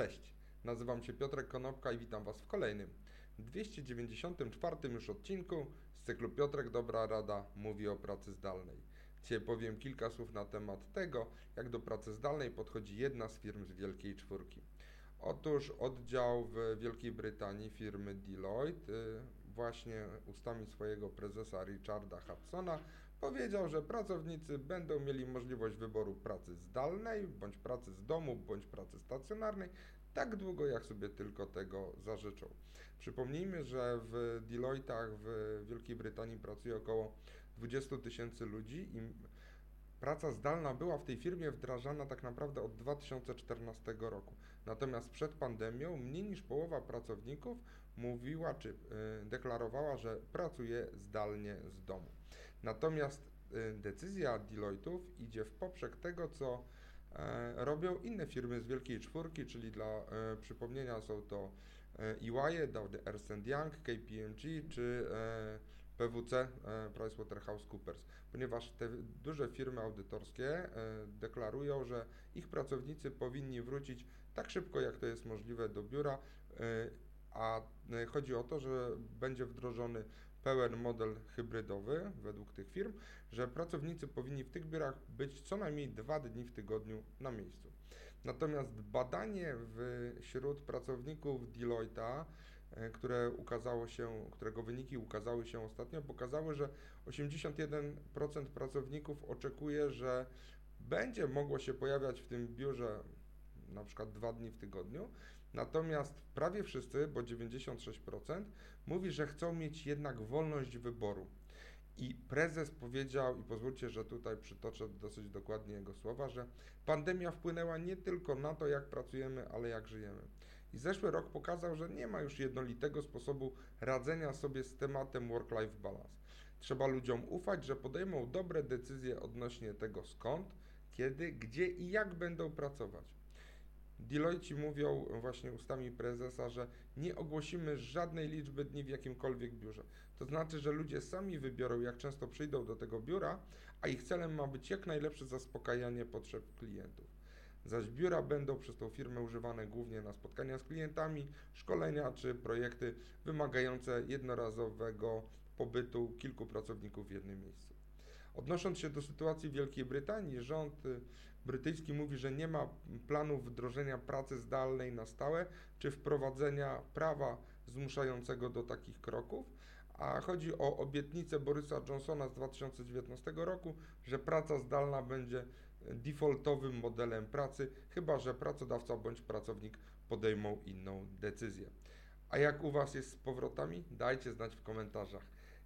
Cześć, nazywam się Piotrek Konopka i witam Was w kolejnym 294 już odcinku z cyklu Piotrek Dobra Rada mówi o pracy zdalnej. Dzisiaj powiem kilka słów na temat tego, jak do pracy zdalnej podchodzi jedna z firm z Wielkiej Czwórki. Otóż oddział w Wielkiej Brytanii firmy Deloitte y, właśnie ustami swojego prezesa Richarda Hudsona powiedział, że pracownicy będą mieli możliwość wyboru pracy zdalnej, bądź pracy z domu, bądź pracy stacjonarnej, tak długo jak sobie tylko tego zażyczą. Przypomnijmy, że w Deloitte'ach w Wielkiej Brytanii pracuje około 20 tysięcy ludzi i praca zdalna była w tej firmie wdrażana tak naprawdę od 2014 roku. Natomiast przed pandemią mniej niż połowa pracowników mówiła czy y, deklarowała, że pracuje zdalnie z domu. Natomiast y, decyzja Deloitte'ów idzie w poprzek tego, co e, robią inne firmy z Wielkiej Czwórki, czyli dla e, przypomnienia są to EY, Dowdy Ernst Young, KPMG czy e, PwC, PricewaterhouseCoopers, ponieważ te duże firmy audytorskie deklarują, że ich pracownicy powinni wrócić tak szybko, jak to jest możliwe do biura, a chodzi o to, że będzie wdrożony pełen model hybrydowy według tych firm, że pracownicy powinni w tych biurach być co najmniej dwa dni w tygodniu na miejscu. Natomiast badanie wśród pracowników Deloitte'a, e, które ukazało się, którego wyniki ukazały się ostatnio, pokazały, że 81% pracowników oczekuje, że będzie mogło się pojawiać w tym biurze na przykład dwa dni w tygodniu, Natomiast prawie wszyscy, bo 96%, mówi, że chcą mieć jednak wolność wyboru. I prezes powiedział, i pozwólcie, że tutaj przytoczę dosyć dokładnie jego słowa, że pandemia wpłynęła nie tylko na to, jak pracujemy, ale jak żyjemy. I zeszły rok pokazał, że nie ma już jednolitego sposobu radzenia sobie z tematem work-life balance. Trzeba ludziom ufać, że podejmą dobre decyzje odnośnie tego skąd, kiedy, gdzie i jak będą pracować. Deloitte mówią właśnie ustami prezesa, że nie ogłosimy żadnej liczby dni w jakimkolwiek biurze. To znaczy, że ludzie sami wybiorą, jak często przyjdą do tego biura, a ich celem ma być jak najlepsze zaspokajanie potrzeb klientów. Zaś biura będą przez tą firmę używane głównie na spotkania z klientami, szkolenia czy projekty wymagające jednorazowego pobytu kilku pracowników w jednym miejscu. Odnosząc się do sytuacji w Wielkiej Brytanii, rząd y, brytyjski mówi, że nie ma planów wdrożenia pracy zdalnej na stałe czy wprowadzenia prawa zmuszającego do takich kroków, a chodzi o obietnicę Borysa Johnsona z 2019 roku, że praca zdalna będzie defaultowym modelem pracy, chyba że pracodawca bądź pracownik podejmą inną decyzję. A jak u Was jest z powrotami? Dajcie znać w komentarzach.